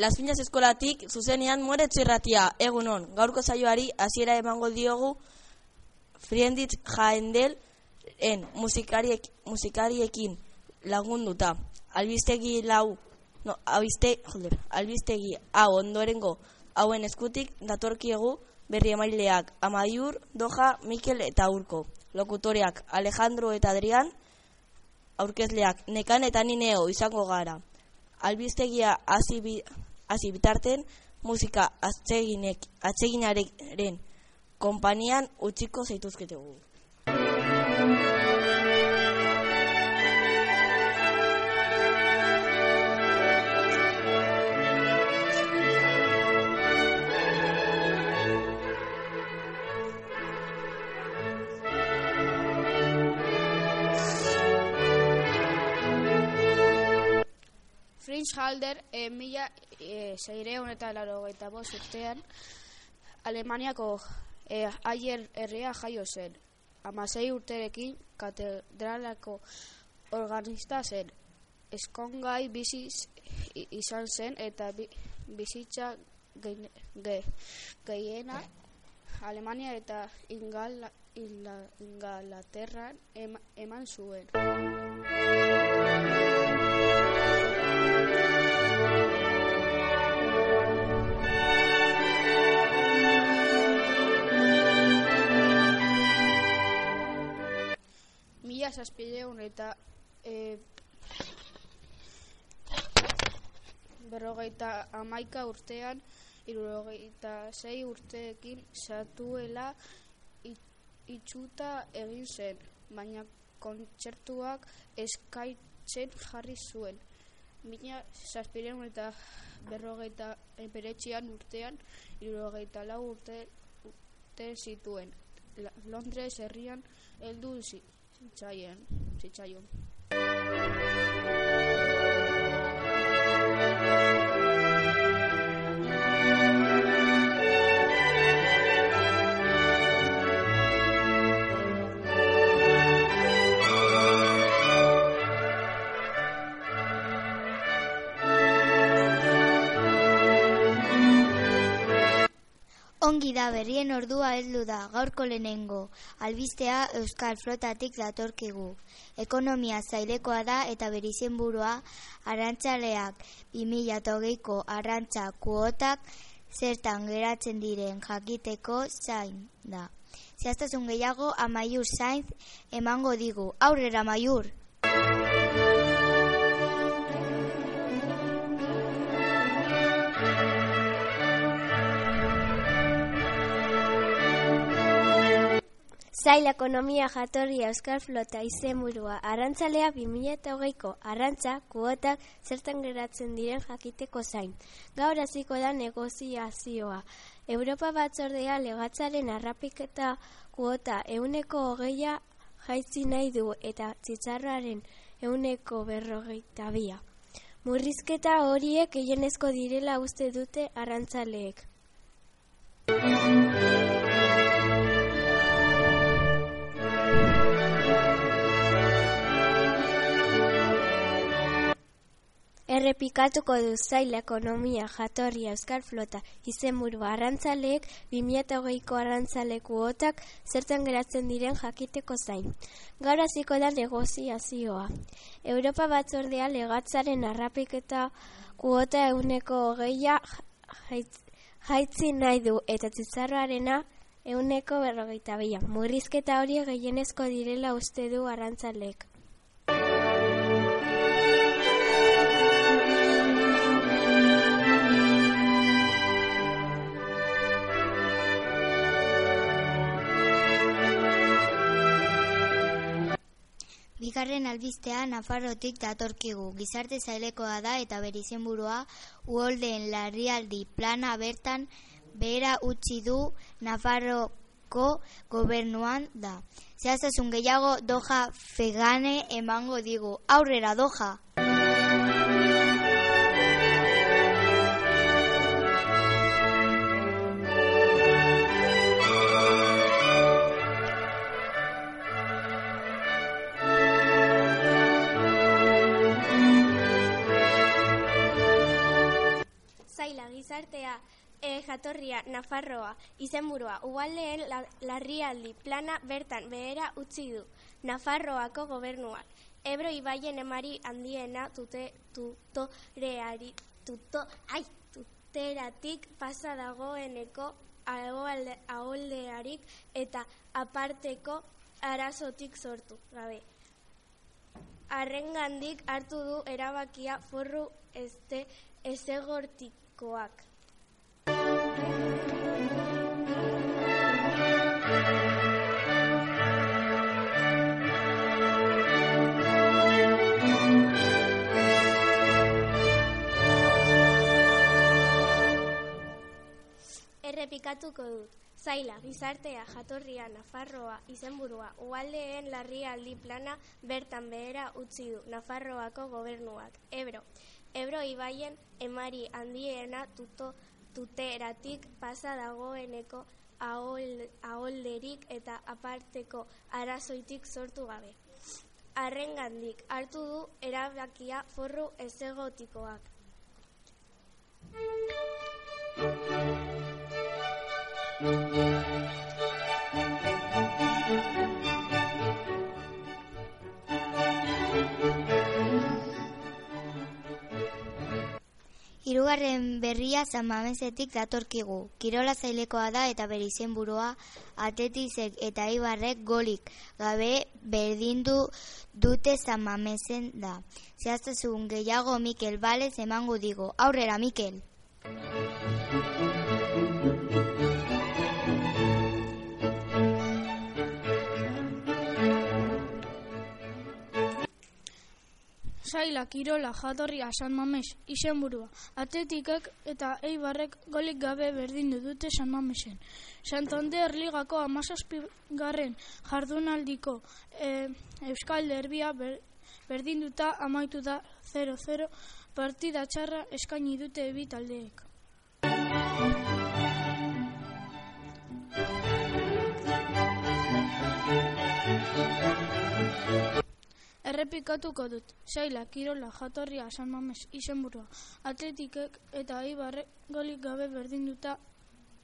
Las Piñas eskolatik zuzenean moretzu irratia, egunon, gaurko saioari hasiera emango diogu Frienditz Jaendel en musikariek, musikariekin lagunduta. Albistegi lau, no, albiste, joder, albistegi hau ondorengo hauen eskutik datorkiegu berri emaileak Amaiur, Doja, Mikel eta Urko. Lokutoreak Alejandro eta Adrián, aurkezleak nekan eta nineo izango gara. Albistegia hasi bi, hasi bitarten musika atseginek atseginaren konpanian utziko zaituzketegu. Halder e, mila e, zeireun eta laro gaita bost urtean Alemaniako e, aier herria jaio zen. Amasei urterekin katedralako organista zen. Eskongai bizi izan zen eta bi, bizitza gehiena ge, Alemania eta Ingala, Ingalaterran eman zuen. Mila zazpideun eta e, berrogeita amaika urtean irurogeita zei urteekin satuela itxuta egin zen, baina kontzertuak eskaitzen jarri zuen. Mila zazpideun eta berrogeita emberetxian urtean irurogeita lau urte, urte zituen. Londres herrian heldu zitzaion. zitzaion. Ongi da berrien ordua heldu da gaurko lehenengo. Albistea Euskal Flotatik datorkigu. Ekonomia zailekoa da eta berizen burua arantzaleak 2008ko arantza kuotak zertan geratzen diren jakiteko zain da. Zehaztasun gehiago amaiur zainz emango digu. Aurrera amaiur! Zail ekonomia jatorria Euskal Flota izenburua arantzalea 2008ko arrantza kuotak zertan geratzen diren jakiteko zain. Gaur hasiko da negoziazioa. Europa batzordea legatzaren arrapiketa kuota euneko hogeia jaitzi nahi du eta txitzarraren euneko berrogeita bia. Murrizketa horiek gehienezko direla uste dute arrantzaleek. Errepikatuko du zaila ekonomia jatorria Euskal Flota izenburu arrantzaleek 2008ko arrantzaleku otak zertan geratzen diren jakiteko zain. Gaur hasiko da negoziazioa. Europa batzordea legatzaren arrapiketa kuota euneko hogeia jaitzi nahi du eta tzitzarroarena euneko berrogeita bila. Murrizketa hori gehienezko direla uste du arrantzaleek. Bigarren albistea Nafarrotik datorkigu. Gizarte zailekoa da eta bere izenburua uholdeen larrialdi plana bertan behera utzi du Nafarroko gobernuan da. Zehaztasun gehiago doja fegane emango digu. Aurrera doja! Jatorria Nafarroa, izenburua, ualdeen la, larrialdi plana bertan behera utzi du. Nafarroako gobernuak. Ebro ibaien emari handiena tute, tutoreari, tuto, ai, tuteratik pasa dagoeneko aholde, aholdearik eta aparteko arazotik sortu gabe. Arrengandik hartu du erabakia forru este ezegortikoak. Errepikatuko dut. Zaila, gizartea, jatorria, Nafarroa, izenburua, ualdeen larrialdi plana bertan behera utzi du Nafarroako gobernuak. Ebro, Ebro ibaien emari handiena tuto, tuteratik pasa dagoeneko ahol, aholderik eta aparteko arazoitik sortu gabe. Arrengandik hartu du erabakia forru ezegotikoak. Hirugarren berria San Mamesetik datorkigu. Kirola zailekoa da eta bere izenburua Atletizek eta Ibarrek golik gabe berdindu dute San Mamesen da. Zehaztasun gehiago Mikel Balez emango digo. Aurrera Mikel. Zaila, Kirola, Jatorria, San Mames, izenburua. Atletikek eta Eibarrek golik gabe berdindu dute San Mamesen. Santander Ligako amazazpigarren jardunaldiko e, Euskal Derbia ber, berdinduta amaitu da 0-0 partida txarra eskaini dute bi taldeek. Errepikatuko dut. Zaila, Kirola, Jatorria, San Mames, izenburua. Atletikek eta Ibarrek golik gabe berdinduta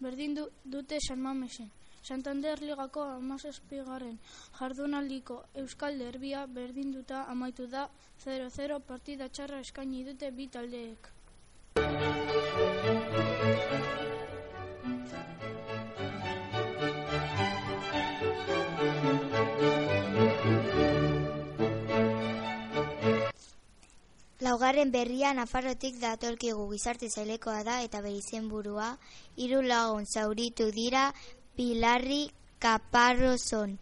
berdindu dute San Mamesen. Santander Ligako amazazpigarren jardunaldiko Euskal Derbia berdinduta amaitu da 0-0 partida txarra eskaini dute bi taldeek. Laugarren berria Nafarrotik datorkigu gizarte zailekoa da eta bere izenburua hiru lagun zauritu dira Pilarri Caparroson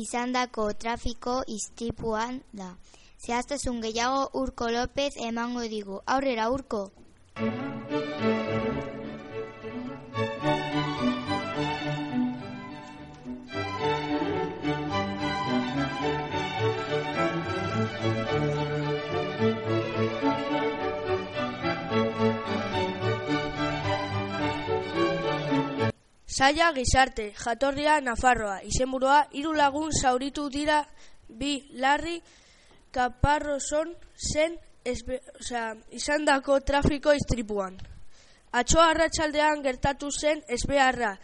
izandako trafiko istipuan da. Zehaztasun gehiago Urko López emango digu. Aurrera Urko. Saia gizarte, jatorria Nafarroa, izenburua hiru lagun zauritu dira bi larri kaparroson zen esbe, osea, izandako trafiko istripuan. Atxoa arratsaldean gertatu zen ezbeharra,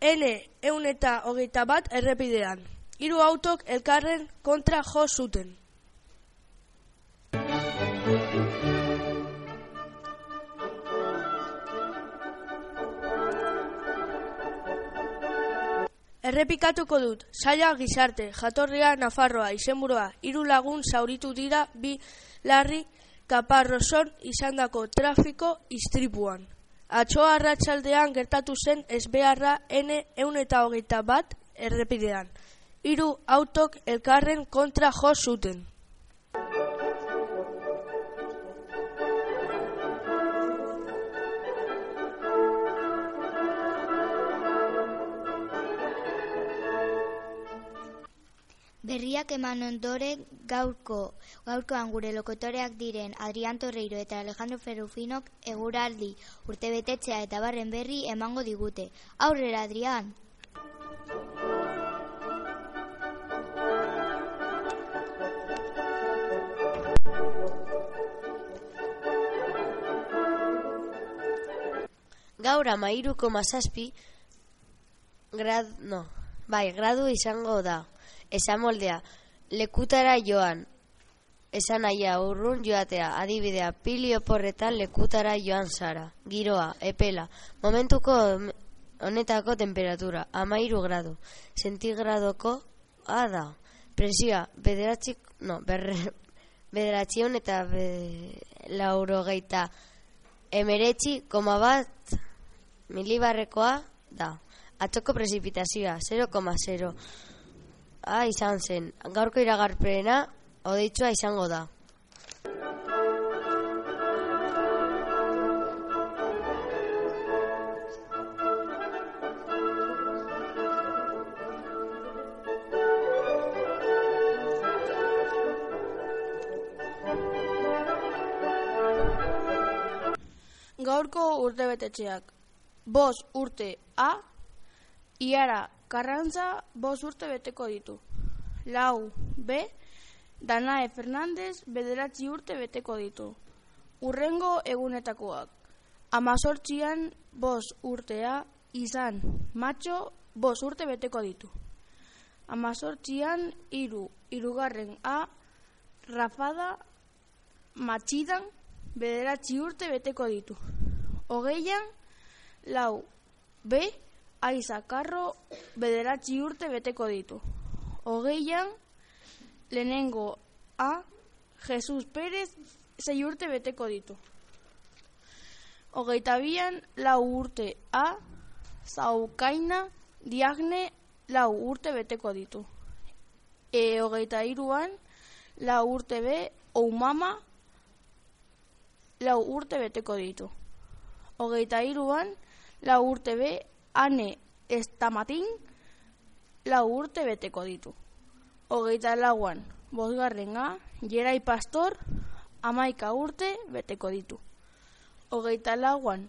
N eun eta hogeita bat errepidean. Hiru autok elkarren kontra jo zuten. Errepikatuko dut, saia gizarte, jatorria Nafarroa, izenburua, hiru lagun zauritu dira bi larri kaparroson izandako trafiko istripuan. Atxoa arratsaldean gertatu zen ezbeharra N eun eta hogeita bat errepidean. Hiru autok elkarren kontra jo zuten. Berriak eman ondoren gaurko, gaurkoan gure lokotoreak diren Adrian Torreiro eta Alejandro Ferrufinok eguraldi urtebetetzea eta barren berri emango digute. Aurrera, Adrian! Gaur amairuko mazazpi grad, no, bai, gradu izango da. Esan moldea, lekutara joan, esan aia urrun joatea, adibidea, pili oporretan lekutara joan zara, giroa, epela, momentuko honetako temperatura, amairu gradu, sentigradoko, ada, presioa, bederatzik, no, berre, bederatzion eta be, laurogeita emeretzi, koma bat, milibarrekoa da. Atzoko prezipitazioa, 0,0. Ah, izan zen. Gaurko iragarpena, odeitsua izango da. Gaurko urte betetxeak. Bos urte A, iara karrantza bos urte beteko ditu. Lau B, Danae Fernandez bederatzi urte beteko ditu. Urrengo egunetakoak. Amazortzian bos urtea izan matxo bos urte beteko ditu. Amazortzian iru, irugarren A, Rafada matxidan bederatzi urte beteko ditu. Hogeian, lau, B, aiza karro bederatzi urte beteko ditu. Hogeian, lehenengo A, Jesus Pérez zei urte beteko ditu. Hogeita bian, lau urte A, Zaukaina, Diagne, lau urte beteko ditu. E, hogeita iruan, lau urte B, Oumama, lau urte beteko ditu. Hogeita iruan, lau urte be, ane estamatin, lau urte beteko ditu. Hogeita lauan, bosgarren A, jerai pastor, amaika urte beteko ditu. Hogeita lauan,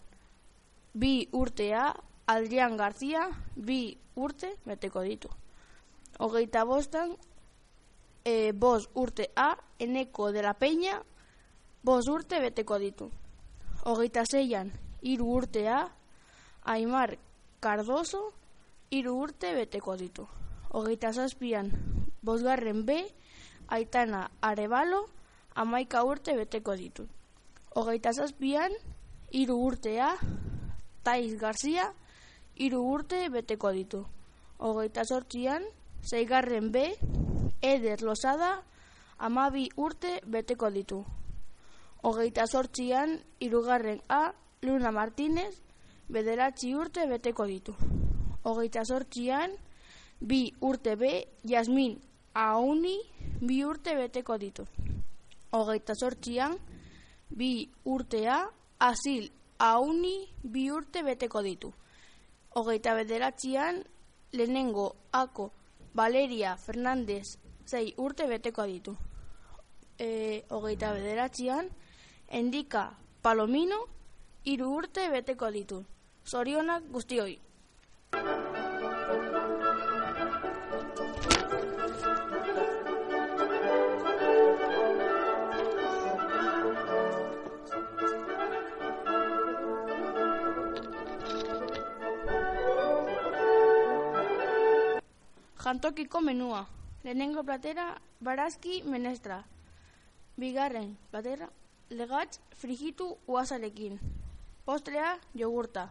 bi urtea, Adrian Garzia, bi urte beteko ditu. Hogeita bostan, e, bos urte A, eneko de la peña, bos urte beteko ditu. Hogeita zeian, iru urtea, Aimar Cardoso, iru urte beteko ditu. Hogeita zazpian, bosgarren B, Aitana Arebalo, amaika urte beteko ditu. Hogeita zazpian, iru urtea, Tais Garcia, iru urte beteko ditu. Hogeita sortzian, zeigarren B, Eder Losada, amabi urte beteko ditu. Hogeita sortzian, irugarren A, Luna Martínez, bederatzi urte beteko ditu. Hogeita sortzian, bi urte B, Jasmin Auni, bi urte beteko ditu. Hogeita sortzian, bi urtea, Asil Auni, bi urte beteko ditu. Hogeita bederatzian, lehenengo ako Valeria Fernandez zei urte beteko ditu. E, hogeita bederatzian, endika Palomino, hiru urte beteko ditu. Zorionak guztioi. Jantokiko menua. Lehenengo platera, barazki menestra. Bigarren, platera, legatz frigitu uazarekin. Postrea, jogurta.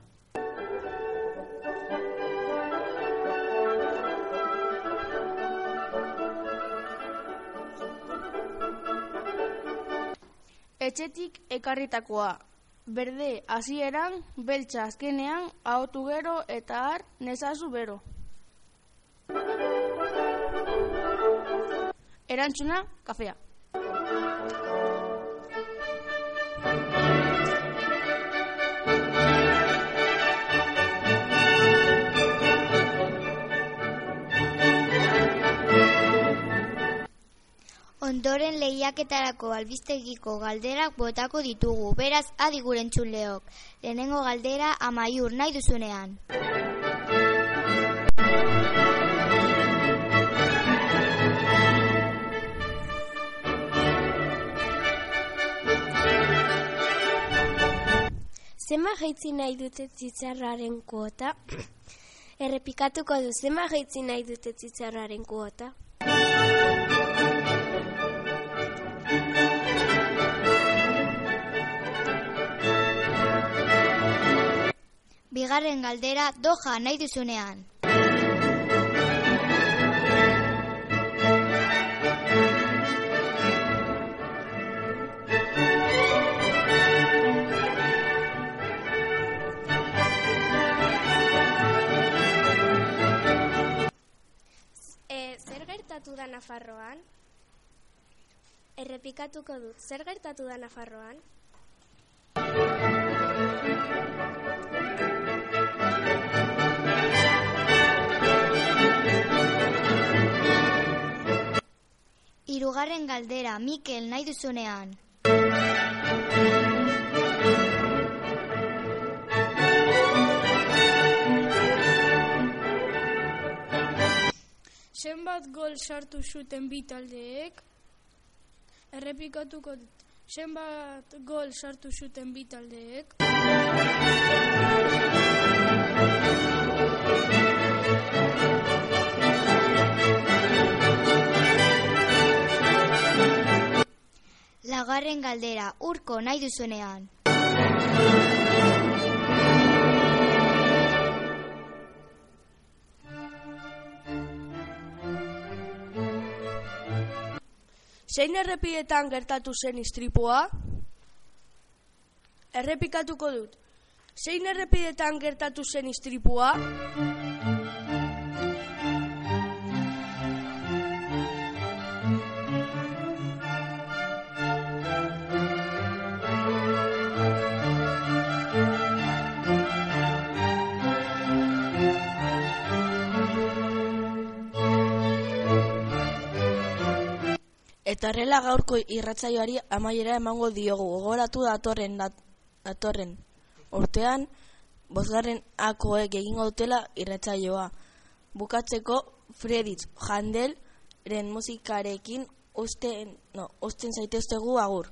Etxetik ekarritakoa. Berde hasieran, beltza azkenean, ahotu gero eta har nezazu bero. Erantzuna, kafea. Ondoren lehiaketarako albistegiko galderak botako ditugu, beraz adi gure. Lehenengo galdera amaiur nahi duzunean. zema jaitzi nahi dute tzitzarraren kuota? Errepikatuko du, zema jaitzi nahi dute tzitzarraren kuota? Bigarren galdera doja nahi duzunean. E, zer gertatu da Nafarroan? Errepikatuko dut, zer gertatu da Nafarroan? Hirugarren galdera Mikel nahi duzunean. Zenbat gol sartu zuten bi taldeek? Errepikatuko dut. Zenbat gol sartu zuten bi taldeek? Lagarren galdera urko nahi duzunean. Zein errepietan gertatu zen istripua? Errepikatuko dut. Zein errepidetan gertatu zen istripua? Eta horrela gaurko irratzaioari amaiera emango diogu. Gogoratu datorren, datorren. Urtean, bozgarren akoek egingo dutela irratzaioa. Bukatzeko, Fredits Handelren musikarekin usten, no, usten zaitezte agur.